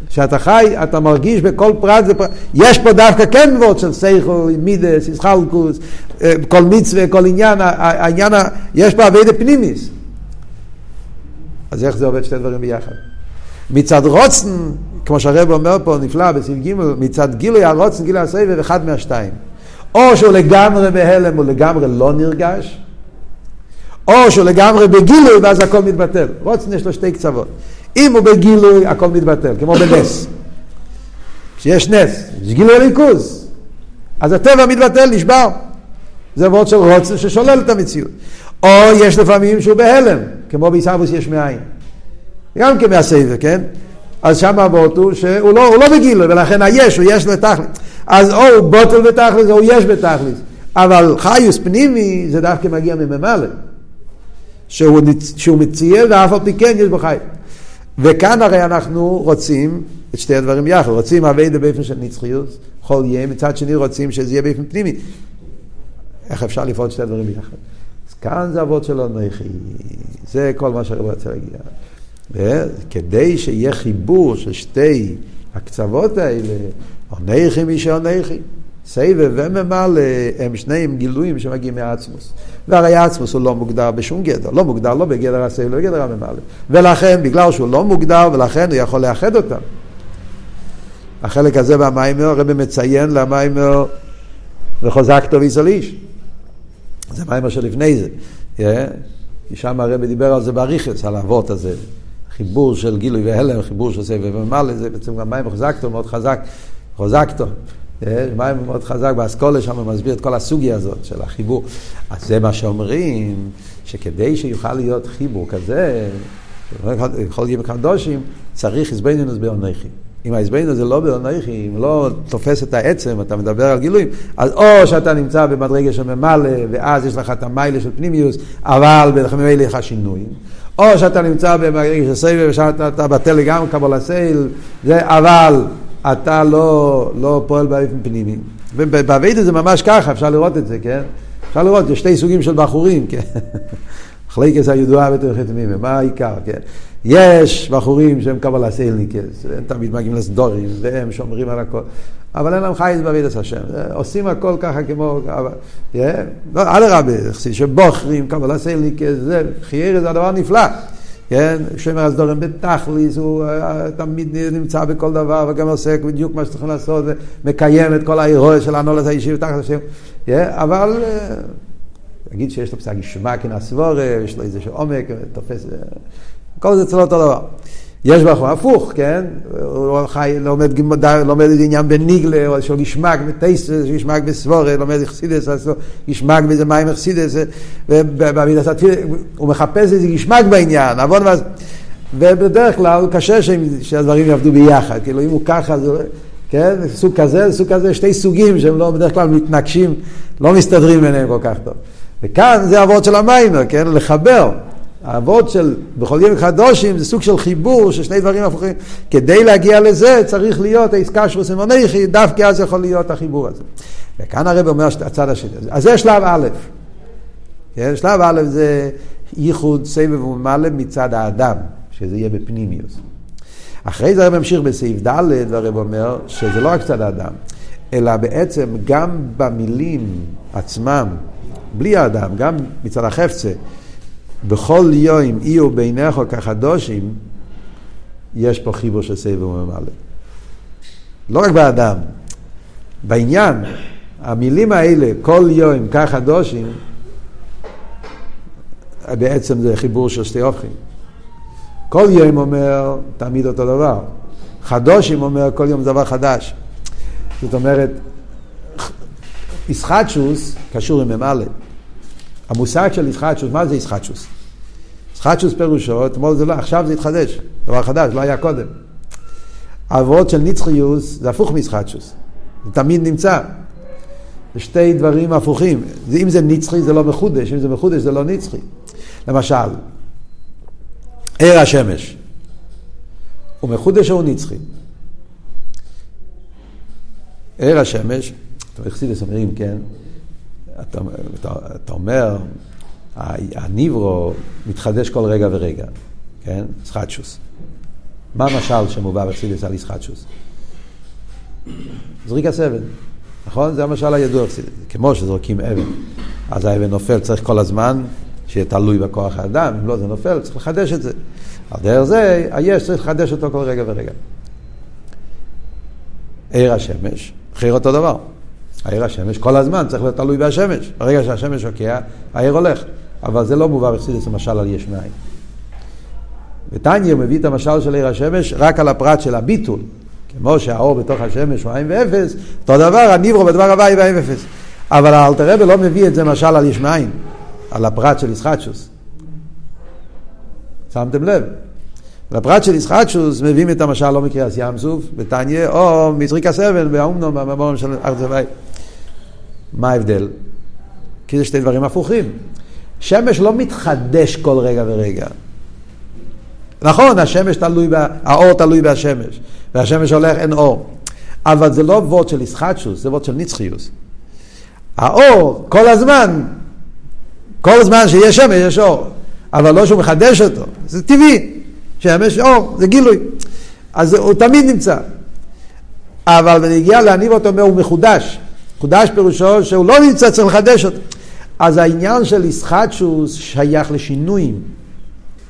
שאתה חי, אתה מרגיש בכל פרט, זה פרט. יש פה דווקא כן וורד של סייכו, מידס, ישחלקוס, אה, כל מצווה, כל עניין, העניין, יש פה אבידה פנימיס. אז איך זה עובד שתי דברים ביחד? מצד רוצן, כמו שהרב אומר פה, נפלא בסעיף ג', מצד גילוי הרוצן, גילוי הסבב, אחד מהשתיים. או שהוא לגמרי בהלם, הוא לגמרי לא נרגש, או שהוא לגמרי בגילוי, ואז הכל מתבטל. רוצן יש לו שתי קצוות. אם הוא בגילוי, הכל מתבטל, כמו בנס. כשיש נס, יש גילוי ריכוז, אז הטבע מתבטל, נשבר. זה וורד של רוצן ששולל את המציאות. או יש לפעמים שהוא בהלם, כמו בעיסאוויס יש מאין. גם כן מהסבב, כן? אז שם אבות הוא שהוא לא, לא בגילוי, ולכן היש, הוא יש לתכלס. אז או הוא בוטל בתכלס או הוא יש בתכלס. אבל חיוס פנימי זה דווקא מגיע מממלא. שהוא, שהוא מציע ואף על פי כן יש בו חי. וכאן הרי אנחנו רוצים את שתי הדברים יחד. רוצים אביידה באופן של נצחיות, כל יהיה, מצד שני רוצים שזה יהיה באופן פנימי. איך אפשר לפעול שתי הדברים ביחד? אז כאן זה אבות של אנכי. זה כל מה שאני רוצה להגיע. כדי שיהיה חיבור של שתי הקצוות האלה, עונכי מי שעונכי. סבב וממלא הם שניהם גילויים שמגיעים מהעצמוס. והרי העצמוס הוא לא מוגדר בשום גדר, לא מוגדר לא בגדר הסבב, לא בגדר הממלא. ולכן, בגלל שהוא לא מוגדר, ולכן הוא יכול לאחד אותם. החלק הזה במיימר, הרב מציין למיימר וחוזק טוב איסל איש. זה מיימר שלפני זה. כי שם הרב דיבר על זה באריכס, על האבות הזה. חיבור של גילוי והלם, חיבור של סבב ומעלה, זה בעצם גם מים חזקתו, מאוד חזק, חזקתו. אה, מים מאוד חזק, באסכולה שם הוא מסביר את כל הסוגיה הזאת של החיבור. אז זה מה שאומרים, שכדי שיוכל להיות חיבור כזה, יכול להיות קדושים, צריך איזבנינוס באונכי. אם האיזבנינוס זה לא באונכי, אם לא תופס את העצם, אתה מדבר על גילויים, אז או שאתה נמצא במדרגה של ממלא, ואז יש לך את המיילה של פנימיוס, אבל ממילא יש לך שינויים. או שאתה נמצא במגרש הסבב ושאתה אתה בטל לגמרי קבול הסייל, זה, אבל אתה לא, לא פועל באופן פנימי. ובאביידה זה ממש ככה, אפשר לראות את זה, כן? אפשר לראות, יש שתי סוגים של בחורים, כן? מחלקת הידועה בתוך תמימה, מה העיקר, כן? יש בחורים שהם קבלת עולניקס, הם תמיד מגיעים לסדורים, והם שומרים על הכל. אבל אין להם חיות בעבודת השם. עושים הכל ככה כמו... לא, אדרבה, שבוחרים, קבלת עולניקס, זה, חיירה זה הדבר נפלא. כן, שומר הסדורים בתכליס, הוא אה, תמיד נמצא בכל דבר וגם עושה בדיוק מה שצריכים לעשות ומקיים את כל האירוע של הנולד האישי ותחת השם, אבל אה, להגיד שיש לו פסק ישמע כנסבורה, יש לו איזה עומק, תופס, כל זה אצלו אותו דבר. יש בחור הפוך, כן? הוא חי, לומד, לומד עניין בניגלה, או איזשהו גשמק בטייסס, גשמק בסבורה, לומד חסידס, גשמק באיזה מים חסידס, ובעמידת התפילה, הוא מחפש איזה גשמק בעניין, עוון ואז... ובדרך כלל קשה שהדברים יעבדו ביחד, כאילו אם הוא ככה, זה, כן? סוג כזה, סוג כזה, שתי סוגים שהם לא בדרך כלל מתנגשים, לא מסתדרים ביניהם כל כך טוב. וכאן זה אבות של המיימר, כן? לחבר. האבות של בכל יום חדושים זה סוג של חיבור של שני דברים הפוכים. כדי להגיע לזה צריך להיות העסקה של סמונכי, דווקא אז יכול להיות החיבור הזה. וכאן הרב אומר הצד השני. אז זה שלב א'. כן? שלב א' זה ייחוד סבב וממלא מצד האדם, שזה יהיה בפנימיוס. אחרי זה הרב ממשיך בסעיף ד' והרב אומר שזה לא רק צד האדם, אלא בעצם גם במילים עצמם, בלי האדם, גם מצד החפצה, בכל יום יהיו בעיניך כחדושים, יש פה חיבור של סבב וממלא. לא רק באדם, בעניין, המילים האלה, כל יום כחדושים, בעצם זה חיבור של שתי הופכים. כל יום אומר תמיד אותו דבר. חדושים אומר כל יום דבר חדש. זאת אומרת, ישחטשוס קשור עם ממלא. המושג של ישחטשוס, מה זה ישחטשוס? ישחטשוס פירושו, אתמול זה לא, עכשיו זה התחדש, דבר חדש, לא היה קודם. העברות של נצחיוס זה הפוך מישחטשוס, זה תמיד נמצא. זה שתי דברים הפוכים. אם זה נצחי זה לא מחודש, אם זה מחודש זה לא נצחי. למשל, ער השמש, הוא מחודש או הוא נצחי? ער השמש, אתה חסידס אומרים, כן, אתה, אתה, אומר, הניברו מתחדש כל רגע ורגע, כן? סחטשוס. מה המשל שמובא בחסידס על ישחטשוס? זריק הסבן, נכון? זה המשל הידוע, כמו שזורקים אבן. אז האבן נופל, צריך כל הזמן שיהיה תלוי בכוח האדם, אם לא זה נופל, צריך לחדש את זה. על דרך זה, היש צריך לחדש אותו כל רגע ורגע. עיר השמש, חיר אותו דבר. העיר השמש כל הזמן צריך להיות תלוי בהשמש. ברגע שהשמש שוקע, העיר הולך. אבל זה לא מובא בחסידס למשל על יש מאין. ותניא מביא את המשל של עיר השמש רק על הפרט של הביטול. כמו שהאור בתוך השמש הוא עין ואפס, אותו דבר הניברו בדבר הוואי ועין ואפס. אבל האלתר רבי לא מביא את זה משל על יש מאין, על הפרט של ישחטשוס. שמתם לב? לפרט של ישחטשוס מביאים את המשל לא מקריאס ים סוף, בתניא, או מזריק הסבן, באומנום, בממורים של ארצבי. מה ההבדל? כי זה שתי דברים הפוכים. שמש לא מתחדש כל רגע ורגע. נכון, השמש תלוי, בה, האור תלוי בהשמש, והשמש הולך, אין אור. אבל זה לא וורד של ישחטשוס, זה וורד של נצחיוס. האור, כל הזמן, כל זמן שיש שמש יש אור, אבל לא שהוא מחדש אותו, זה טבעי, שמש אור, זה גילוי. אז הוא תמיד נמצא. אבל בנגיעה להניב אותו, הוא מחודש. חודש פירושו שהוא לא נמצא, צריך לחדש אותו. אז העניין של ישחטשוס שייך לשינויים.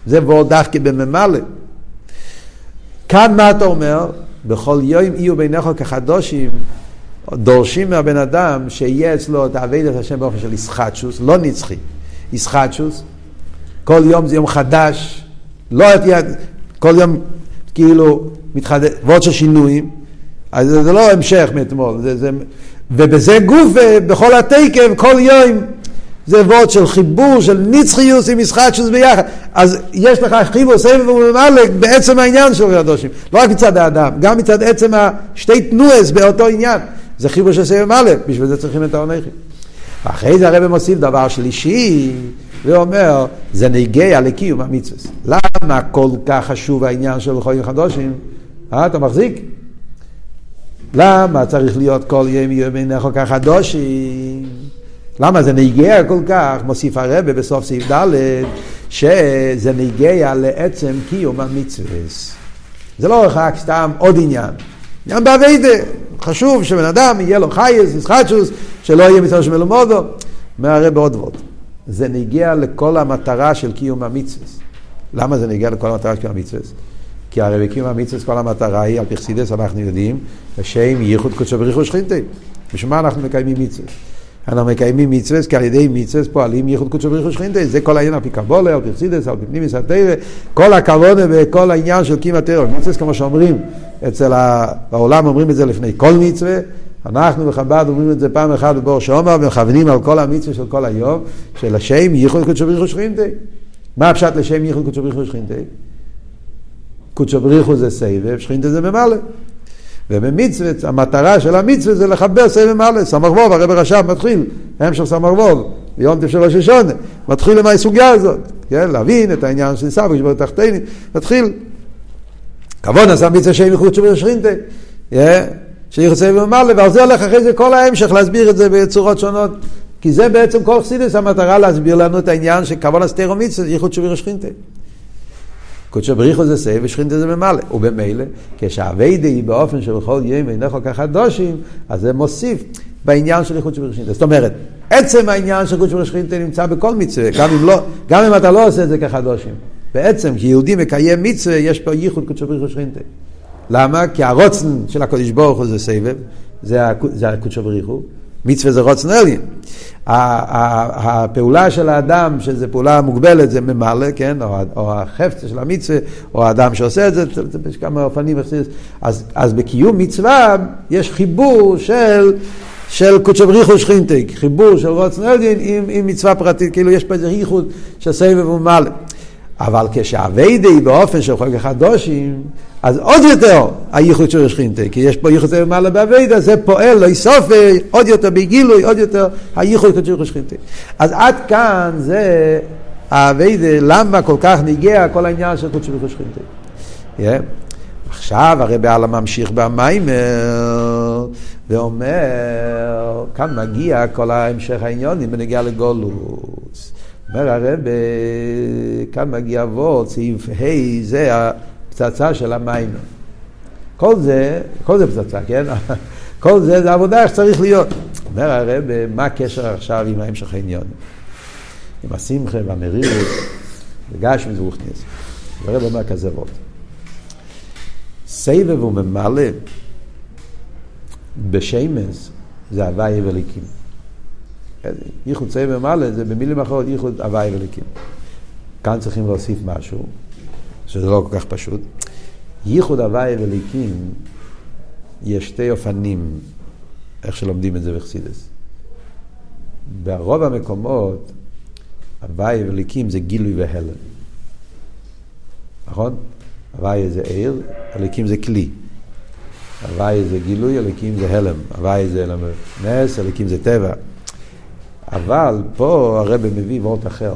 זה ועוד דווקא בממלא. כאן מה אתה אומר? בכל יום יהיו ביניך כחדושים, דורשים מהבן אדם שיהיה אצלו את אבידת השם באופן של ישחטשוס, לא נצחי. ישחטשוס, כל יום זה יום חדש, לא תהיה, כל יום כאילו מתחדש, ועוד של שינויים, אז זה לא המשך מאתמול, זה, זה, ובזה גוף, בכל התקף, כל יום זה וורד של חיבור, של נצחיוס עם ישחטשוס ביחד. אז יש לך חיבור סבב וממלא בעצם העניין של הקדושים. לא רק מצד האדם, גם מצד עצם השתי תנועס באותו עניין. זה חיבור של סבב וממלא, בשביל זה צריכים את העונכים. ואחרי זה הרב מוסיף דבר שלישי, ואומר, זה נגיע לקיום המצווה. למה כל כך חשוב העניין של חולים חדושים? אה, אתה מחזיק? למה צריך להיות כל יום יום כך חדושים? למה זה נגיע כל כך? מוסיף הרבה בסוף סעיף ד' שזה נגיע לעצם קיום המצווה. זה לא רק סתם עוד עניין. עניין באביידה. חשוב שבן אדם יהיה לו חייס, ישחטשוס, שלא יהיה מצווה שמלומודו. אומר הרבה עוד ועוד. זה נגיע לכל המטרה של קיום המצווה. למה זה נגיע לכל המטרה של קיום המצווה? כי הרי בקיום המצווה כל המטרה היא, על פי חסידס אנחנו יודעים, לשם ייחוד קודשו בריחו שכינתי. בשביל מה אנחנו מקיימים מצווה? אנחנו מקיימים מצווה, כי על ידי מצווה פועלים ייחוד קודשו בריחו שכינתה, זה כל העניין על פי קבולה, על פי חסידס, על פנימיס התרא, כל הכוונה וכל העניין של קימה תרא. מצווה כמו שאומרים, אצל ה... בעולם אומרים את זה לפני כל מצווה, אנחנו בחב"ד אומרים את זה פעם אחת בבור שעומר ומכוונים על כל המצווה של כל היום, של השם ייחוד קודשו בריחו שכינתה. מה הפשט לשם ייחוד קודשו בריחו שכינתה? קודשו בריחו זה סבב, שכינתה זה ממלא. ובמצווה, המטרה של המצווה זה לחבר סבב מלא, סמ"ך ווב, הרב רש"ב מתחיל, המשך סמ"ך ווב, ביום טף של ראש מתחיל עם הסוגיה הזאת, כן, להבין את העניין של סבא, שבו תחתינים, מתחיל. כבוד עשה מצווה שם ייחוד שומר שכינתה, שייחוד סבב מלא, ועל זה הולך אחרי זה כל ההמשך להסביר את זה בצורות שונות. כי זה בעצם כל חסידס המטרה להסביר לנו את העניין שכבוד הסתירו מצווה, ייחוד שומר שכינתה. קודשא בריך הוא זה סובב ושכינתיה זה ממלא. ובמילא, כשהעבודה היא באופן שבכל יום אינו כל כך חדורים, אז זה מוסיף בעניין של איכות שבריחו זאת אומרת, עצם העניין של קודשא בריך הוא נמצא בכל מצווה, גם אם, לא, גם אם אתה לא עושה את זה כחדושים. בעצם, כשיהודי מקיים מצווה, יש פה ייחוד קודשא בריך הוא ושכינתיה. למה? כי הרצון של הקודש ברוך הוא זה סובב, זה הקודשא בריך הוא. מצווה זה רצון עליון. הפעולה של האדם, שזו פעולה מוגבלת, זה ממלא, כן? או, או החפצא של המצווה, או האדם שעושה את זה, יש כמה אופנים. אז, אז בקיום מצווה יש חיבור של, של קודשו בריחו שכינתק, חיבור של רוצן עליין עם, עם מצווה פרטית, כאילו יש פה איזה ייחוד של סבב וממלא. אבל כשהאביידה היא באופן של חוק החדושים, אז עוד יותר הייחוד של שכינתה, כי יש פה ייחוד של מעלה באביידה, זה פועל, לא יסופי, עוד יותר בגילוי, עוד יותר הייחוד של שכינתה. אז עד כאן זה האביידה, למה כל כך ניגע כל העניין של קודש בריחו שכינתה. Yeah. עכשיו הרי בעלה ממשיך במיימר ואומר, כאן מגיע כל ההמשך העניונים בנגיעה לגולוס. אומר הרב, כאן מגיע אבות, סעיף ה' זה הפצצה של המים. כל זה, כל זה פצצה, כן? [LAUGHS] כל זה זה עבודה שצריך להיות. אומר הרב, מה הקשר עכשיו עם ההמשך העניון? עם השמחה והמרירות, וגשמי זרוכניס. הרב אומר כזה וורד. סבב וממלא בשמש זה הוואי וליקים. ייחוד סבב ומעלה זה במילים אחרות ייחוד הוואי וליקים. כאן צריכים להוסיף משהו, שזה לא כל כך פשוט. ייחוד הוואי וליקים, יש שתי אופנים איך שלומדים את זה בחסידס. ברוב המקומות, הוואי וליקים זה גילוי והלם. נכון? הוואי זה עיר, הליקים זה כלי. הוואי זה גילוי, הליקים זה הלם. הוואי זה נס, הליקים זה טבע. אבל פה הרבי מביא וורט אחר.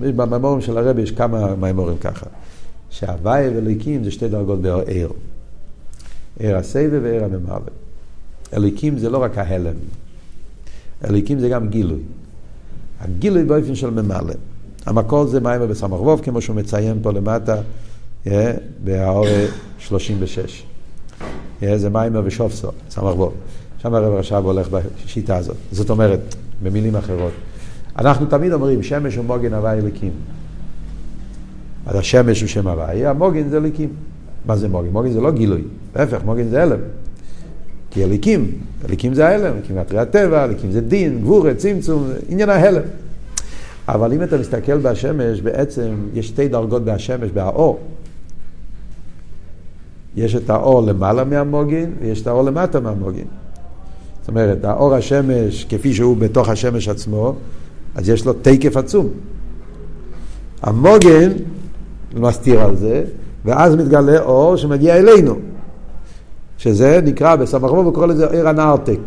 במאמורים של הרבי יש כמה מאמורים ככה. שהוואי ואליקים זה שתי דרגות בעיר. עיר הסבב ועיר הממוות. אליקים זה לא רק ההלם. אליקים זה גם גילוי. הגילוי באופן של ממלא. המקור זה מים בסמ"ך ווב, כמו שהוא מציין פה למטה, yeah, בהאור 36. Yeah, זה מים ושופסו, סמ"ך ווב. שם הרב רש"ב הולך בשיטה הזאת. זאת אומרת, במילים אחרות, אנחנו תמיד אומרים, שמש הוא מוגן הוואי אליקים. אז השמש הוא שם הוואי, המוגן זה אליקים. מה זה מוגן? מוגן זה לא גילוי, להפך, מוגן זה הלם. כי אליקים, אליקים זה ההלם, אליקים זה הטבע, אליקים זה דין, גבורת, צמצום, עניין ההלם. אבל אם אתה מסתכל בשמש, בעצם יש שתי דרגות בשמש, באור. יש את האור למעלה מהמוגן, ויש את האור למטה מהמוגן. זאת אומרת, האור השמש, כפי שהוא בתוך השמש עצמו, אז יש לו תקף עצום. המוגן מסתיר על זה, ואז מתגלה אור שמגיע אלינו, שזה נקרא בסמ"ך וקורא לזה עיר הנרתק.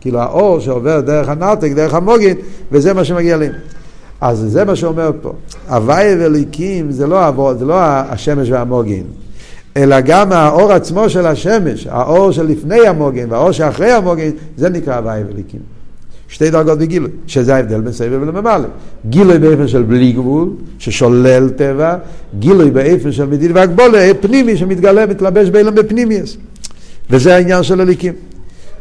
כאילו האור שעובר דרך הנרתק, דרך המוגן, וזה מה שמגיע אלינו. אז זה מה שאומר פה. הוואי ואליקים זה לא, זה לא השמש והמוגן. אלא גם האור עצמו של השמש, האור שלפני המוגן והאור שאחרי המוגן, זה נקרא הוואי וליקים. שתי דרגות בגילוי, שזה ההבדל בין סבב ולממלא. גילוי באופן של בלי גבול, ששולל טבע, גילוי באופן של מדין והגבולה, פנימי שמתגלה, מתלבש באילם בפנימיוס. וזה העניין של הליקים.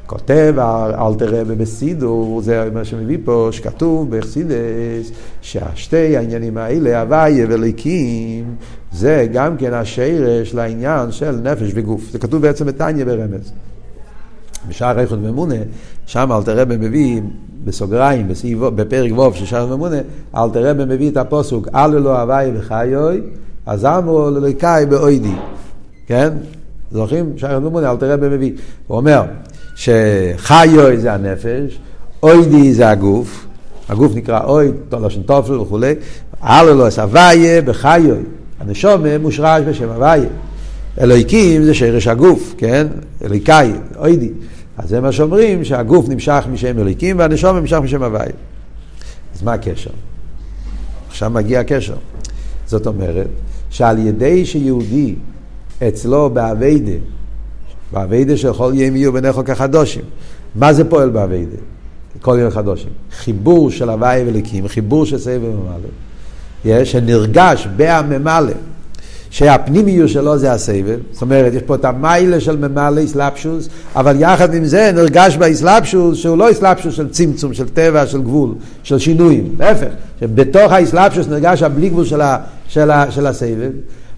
כותב אלתר רבי בסידור, זה מה שמביא פה, שכתוב בחסידס, שהשתי העניינים האלה, הוויה וליקים, זה גם כן השרש לעניין של נפש וגוף. זה כתוב בעצם בתניא ברמז. בשער איכות ממונה, שם אלתר רבי מביא בסוגריים, בסעיב, בפרק ווב של שער ממונה, אלתר רבי מביא את הפוסוק, אל אלו הוואי וחיוי, אז אמרו לליקאי באוידי, כן? זוכרים? שער ממונה, אלתר רבי מביא. הוא אומר שחיוי זה הנפש, אוידי זה הגוף, הגוף נקרא אויד, לשון תופל וכולי, אל אלו הוואי וחיוי, הנשום מושרש בשם הוואי. אלוהיקים זה שרש הגוף, כן? אלוהיקאי, אוידי. אז זה מה שאומרים, שהגוף נמשך משם אלוהיקים והנשום נמשך משם הוואי. אז מה הקשר? עכשיו מגיע הקשר. זאת אומרת, שעל ידי שיהודי אצלו באביידה, באביידה של כל יום יהיו בניכו כחדושים, מה זה פועל באביידה? כל יום חדושים. חיבור של הוואי ואלוהיקים, חיבור של סבב ממלא, שנרגש בהממלא. שהפנימיות שלו זה הסבב, זאת אומרת, יש פה את המיילה של ממלא איסלאפשוס, אבל יחד עם זה נרגש באיסלאפשוס שהוא לא איסלאפשוס של צמצום, של טבע, של גבול, של שינויים, להפך, שבתוך האיסלאפשוס נרגש הבלי גבול של, ה, של, ה, של הסבב.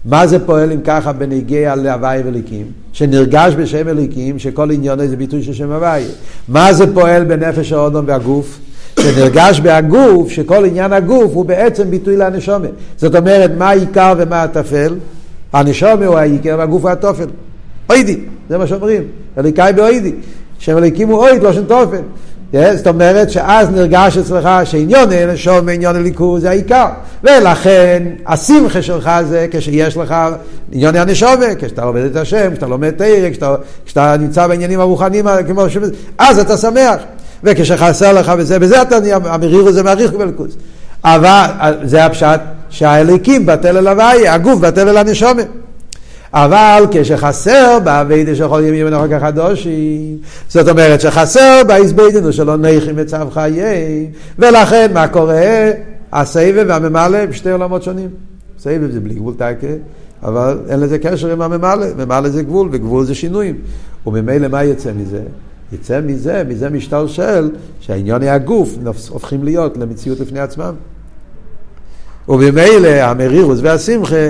מה זה פועל אם ככה בנגיע להוואי וליקים? שנרגש בשם אליקים, שכל עניון זה ביטוי של שם הוואי. מה זה פועל בנפש האודום והגוף? שנרגש בהגוף, שכל עניין הגוף הוא בעצם ביטוי לנשומת. זאת אומרת, מה העיקר ומה הטפל? הנשומת הוא העיקר והגוף הוא התופל. אוידי, זה מה שאומרים. אליקאי באוידי. שם אליקים הוא אויד, לא שם תופל. זאת אומרת שאז נרגש אצלך שעניון נשום ועניון הליכוז זה העיקר. ולכן השמחה שלך זה כשיש לך עניון הנשומה, כשאתה עובד את השם, כשאתה לומד תרא, כשאתה, כשאתה נמצא בעניינים הרוחניים, כמו ש... אז אתה שמח. וכשחסר לך וזה, וזה אתה נהיה, המריר הזה מעריך בליכוז. אבל זה הפשט שהאליקים בטל אל הוואי, הגוף בטל אל הנשומה. אבל כשחסר באביידה של כל ימים ונוחק החדושים, זאת אומרת שחסר באיזביידנו שלא נייחים בצו חיי, ולכן מה קורה? הסבב והממלא הם שתי עולמות שונים. סבב זה בלי גבול טייקה, אבל אין לזה קשר עם הממלא, ממלא זה גבול וגבול זה שינויים. וממילא מה יצא מזה? יצא מזה, מזה משתלשל, שהעניוני הגוף הופכים להיות למציאות לפני עצמם. וממילא המרירוס והשמחה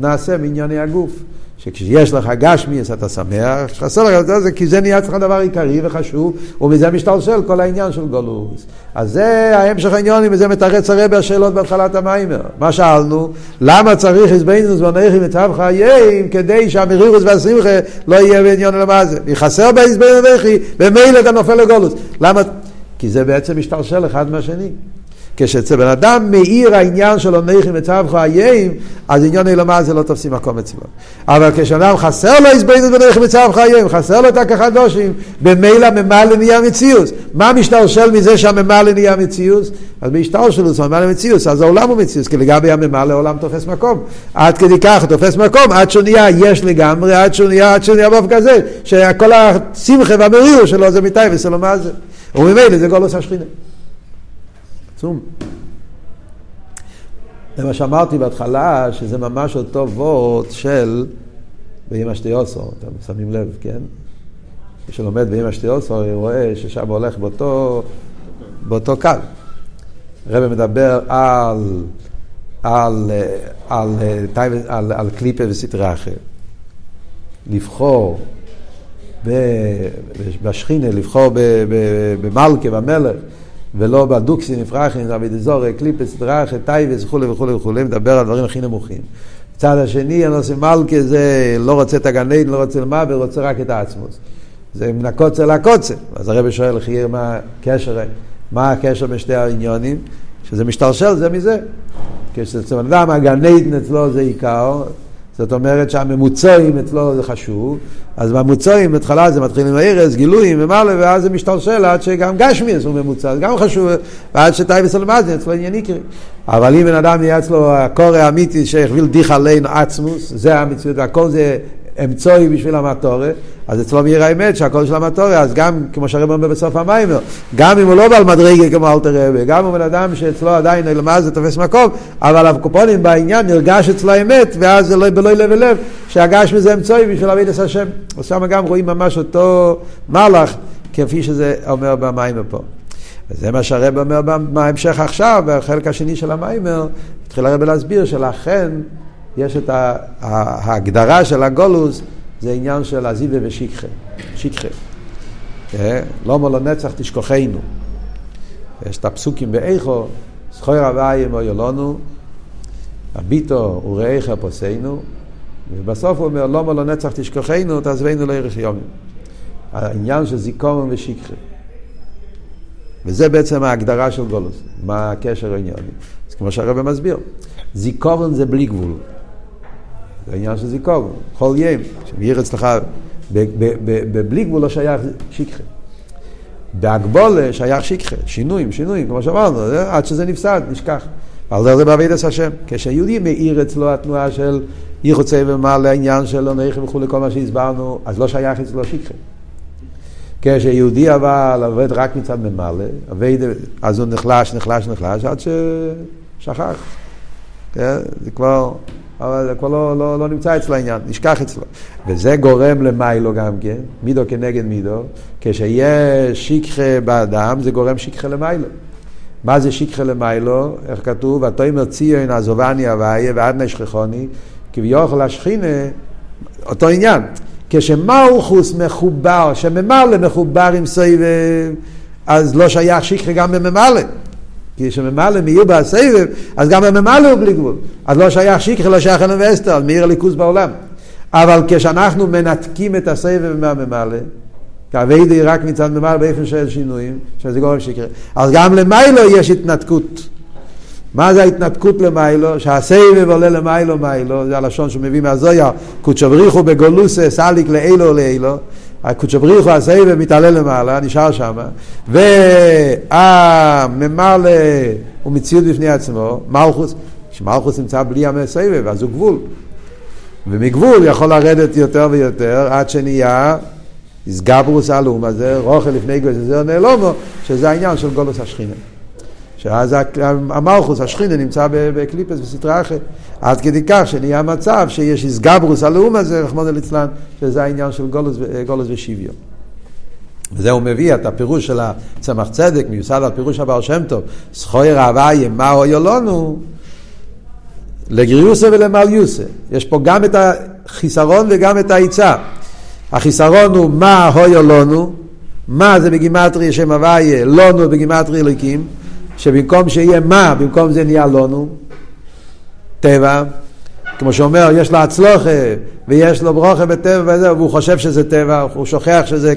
נעשה מענייני הגוף. שכשיש לך גשמי, אז אתה שמח, כשחסר לך את זה, כי זה נהיה אצלך דבר עיקרי וחשוב, ומזה משתלשל כל העניין של גולוס. אז זה ההמשך העניונים, וזה מתרץ הרבה השאלות בהתחלת המיימר. מה שאלנו? למה צריך איזבנינוס בנכי מצב חיים, כדי שהמרירוס והשמחה לא יהיה בעניון למה זה? וחסר באיזבנינוס בנכי, ומילא אתה נופל לגולוס. למה? כי זה בעצם משתלשל אחד מהשני. כשאצל בן אדם מאיר העניין שלו נכי מצב חיים, אז עניון אילמה זה לא תופסים מקום אצלו. אבל כשאדם חסר לו הזבנות בנכי מצב חיים, חסר לו את הכחדושים, במילא ממלא נהיה מציאוס. מה משתלשל מזה שהממלא נהיה מציאוס? אז בהשתלשלות ממלא מציאוס, אז העולם הוא מציאוס, כי לגבי הממלא העולם תופס מקום. עד כדי כך תופס מקום, עד שהוא נהיה יש לגמרי, עד שהוא נהיה, עד שהוא נהיה באופן כזה, שכל השמחה והמריר שלו זה מטייבס, אלא מה זה? וממילא זה גולוס השכינה. עצום. זה מה שאמרתי בהתחלה, שזה ממש אותו וורט של באמא שטיוסו, אתם שמים לב, כן? מי שלומד באמא שטיוסו, הוא רואה ששם הולך באותו, באותו קו. הרב מדבר על, על, על, על, על, על קליפה וסטרי אחר. לבחור בשכינה, לבחור במלכה, במלך. ולא בדוקסי נפרחים, רבי דזורי, קליפס, דרחה, טייבס וכולי וכולי וכולי, מדבר על דברים הכי נמוכים. בצד השני, הנושא מלכה זה לא רוצה את הגן עדן, לא רוצה למה, ורוצה רק את העצמוס. זה מן הקוצר לקוצר. אז הרבי שואל, חייר, מה הקשר, מה הקשר בין שתי העניונים? שזה משתלשל זה מזה. כשאצל אדם הגן עדן אצלו זה עיקר, זאת אומרת שהממוצעים אצלו זה חשוב, אז בממוצעים בהתחלה זה מתחיל עם הארז, גילויים ומעלה, ואז זה משתלשל עד שגם גשמי הוא ממוצע, זה גם חשוב, ועד שטייבס אלמזי אצלו עניין עיקרי. אבל אם בן אדם נהיה אצלו הקורא האמיתי שהכביל דיך עלינו עצמוס, זה המציאות, והכל זה אמצעי בשביל המטורת, אז אצלו מאיר האמת שהכל של המטורת, אז גם, כמו שהרב אומר בסוף המיימר, גם אם הוא לא בעל מדרגה כמו אלתר רבי, גם אם בן אדם שאצלו עדיין למעלה זה תופס מקום, אבל הקופונים בעניין נרגש אצלו האמת, ואז זה לא בלוי לב ולב, שהגש מזה אמצעי בשביל להביא את השם. אז שם גם רואים ממש אותו מהלך, כפי שזה אומר במיימר פה. וזה מה שהרב אומר בהמשך עכשיו, בחלק השני של המיימר, התחיל הרב להסביר שלכן יש את ההגדרה של הגולוס, זה עניין של עזיבה ושיקחה. שיקחה. למה לא נצח תשכוחנו. יש את הפסוקים באיכו, זכוי רבי אמור לנו, הביטו ורעיך פוסנו, ובסוף הוא אומר, לא נצח תשכוחנו, תעזבנו לערך יומים. העניין של זיכרון ושכחה. וזה בעצם ההגדרה של גולוס, מה הקשר הענייני. אז כמו שהרבא מסביר, זיכרון זה בלי גבול. זה העניין של זיכרון, כל יום, שמאיר אצלך, בלי גבול לא שייך שכחה. בהגבולה שייך שכחה, שינויים, שינויים, כמו שאמרנו, עד שזה נפסד, נשכח. על זה בעביד את השם. כשיהודי מאיר אצלו התנועה של אי רוצה ומעלה העניין של נכי וכולי, כל מה שהסברנו, אז לא שייך אצלו שכחה. כשיהודי אבל עובד רק מצד ממלא, אז הוא נחלש, נחלש, נחלש, עד ששכח. כן? זה כבר, אבל זה כבר לא, לא, לא נמצא אצלו העניין, נשכח אצלו. וזה גורם למיילו גם כן, מידו כנגד מידו, כשיש שכחה באדם, זה גורם שכחה למיילו. מה זה שכחה למיילו? איך כתוב? ותאמר ציון עזובני אביי ועד נשכחוני, כביכול השכינה, אותו עניין. כשמלכוס מחובר, שממלא מחובר עם סבב, אז לא שייך שכחה גם בממלא. כי כשממלא מאיר בסבב, אז גם בממלא הוא בלי גבול. אז לא שייך שכחה, לא שייך אלם ואסתר, אז מאיר הליכוז בעולם. אבל כשאנחנו מנתקים את הסבב מהממלא, כאביידי רק מצד ממלא באופן של שינויים, שזה גורם שיקרה. אז גם למיילו יש התנתקות. מה זה ההתנתקות למיילו? שהסבב עולה למיילו מיילו, זה הלשון שהוא מביא מהזויה, קודשא בריחו בגולוסה סליק לאילו לאילו, קודשא בריחו הסבב מתעלה למעלה, נשאר שם, והממלא הוא מציאות בפני עצמו, מלכוס, כשמלכוס נמצא בלי הסבב, אז הוא גבול. ומגבול יכול לרדת יותר ויותר עד שנהיה איסגברוס הלאום הזה, רוכל לפני גוי זה נעלומו, שזה העניין של גולוס השכינה. שאז המלכוס, השכינה, נמצא בקליפס בסטרה אחרת. עד כדי כך שנהיה מצב שיש איסגברוס הלאום הזה, רחמנא ליצלן, שזה העניין של גולוס, גולוס ושוויון. וזה הוא מביא את הפירוש של הצמח צדק, מיוסד על פירוש הבעל שם טוב, זכוי רעבה מה אויו לנו, לגריוסה ולמליוסה. יש פה גם את החיסרון וגם את העיצה. החיסרון הוא מה הויו לנו, מה זה בגימטרי שם הוויה, לנו בגימטרי אליקים, שבמקום שיהיה מה, במקום זה נהיה לנו, טבע, כמו שאומר, יש לו הצלוחה ויש לו ברוכה בטבע וזה, והוא חושב שזה טבע, הוא שוכח שזה,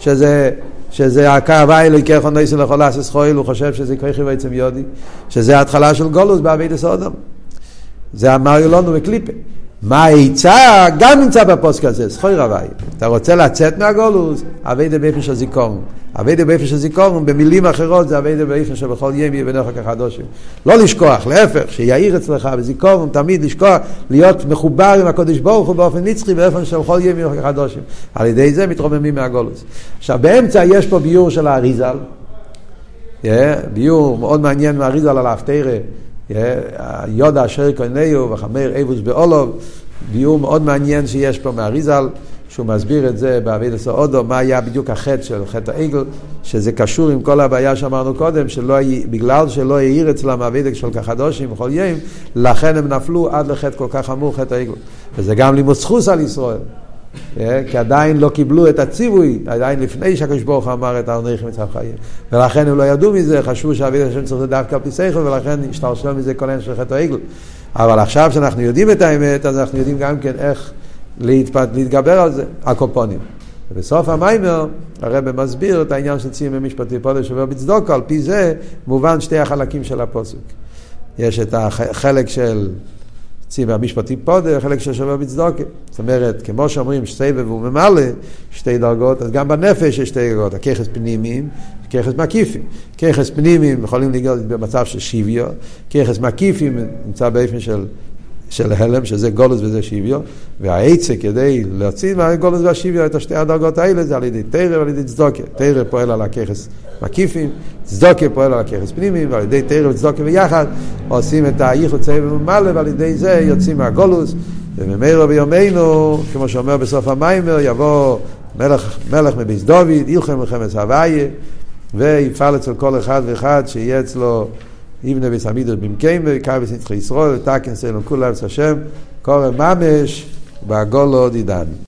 שזה, שזה הקו האלה, ככה ניסו לכל אסס חויל, הוא חושב שזה ככה בעצם יודי, שזה ההתחלה של גולוס בעביד הסודום. זה אמר לנו בקליפה. מה העצה גם נמצא בפוסק הזה, זכוי רבי. אתה רוצה לצאת מהגולוס, אביידה באיפן של זיכרון. אביידה באיפן של זיכרון, במילים אחרות זה אביידה באיפן שבכל יום יהיה בנך. לא לשכוח, להפך, שיעיר אצלך בזיכרון, תמיד לשכוח, להיות מחובר עם הקודש ברוך הוא באופן נצחי, באופן שבכל יום יהיה כחדושים. על ידי זה מתרוממים מהגולוס. עכשיו באמצע יש פה ביור של האריזל, yeah, ביור מאוד מעניין מהאריזל על האפתירה. יודה אשר קונאו וחמר אבוס באולוב, ביור מאוד מעניין שיש פה מהריזל, שהוא מסביר את זה בעביד הסעודו, מה היה בדיוק החטא של חטא העגל, שזה קשור עם כל הבעיה שאמרנו קודם, שלא, בגלל שלא העיר אצלם אבידק של כחדושים בכל יום, לכן הם נפלו עד לחטא כל כך חמור, חטא העגל. וזה גם לימוד סחוס על ישראל. אה, כי עדיין לא קיבלו את הציווי, עדיין לפני שהקדוש ברוך הוא אמר את הארנכים מצב חיים. ולכן הם לא ידעו מזה, חשבו שאביד השם צריך לדווקא על פי שכל, ולכן השתרשו מזה כל העניין של חטא העגל. אבל עכשיו שאנחנו יודעים את האמת, אז אנחנו יודעים גם כן איך להתפת, להתגבר על זה, הקופונים. ובסוף המיימר הרב מסביר את העניין של ציון במשפטי פודש שובר בצדוקו, על פי זה מובן שתי החלקים של הפוסק. יש את החלק של ציווה המשפטי פודה, חלק של שווה בצדוקה. זאת אומרת, כמו שאומרים סבב הוא ממלא שתי דרגות, אז גם בנפש יש שתי דרגות, הככס פנימיים, ככס מקיפים. ככס פנימיים יכולים לגלות במצב של שיביו, ככס מקיפים נמצא באופן של של הלם, שזה גולוס וזה שוויו, והעצה כדי להוציא מהגולוס והשוויו את השתי הדרגות האלה זה על ידי תרא ועל ידי צדוקה. תרא פועל על הככס מקיפים, צדוקה פועל על הככס פנימיים, ועל ידי תרא וצדוקה ביחד עושים את הייחוד צבע וממלא, ועל ידי זה יוצאים מהגולוס, וממילא ביומנו, כמו שאומר בסוף המיימר, יבוא מלך, מלך מביס דוד, ילחם מלחמת הוויה, ויפעל אצל כל אחד ואחד שיהיה אצלו יבנה וסמידות במקיימה, קייבס נצחי ישראל, תקן סלם כולם השם, קורא ממש, בעגולו דידן.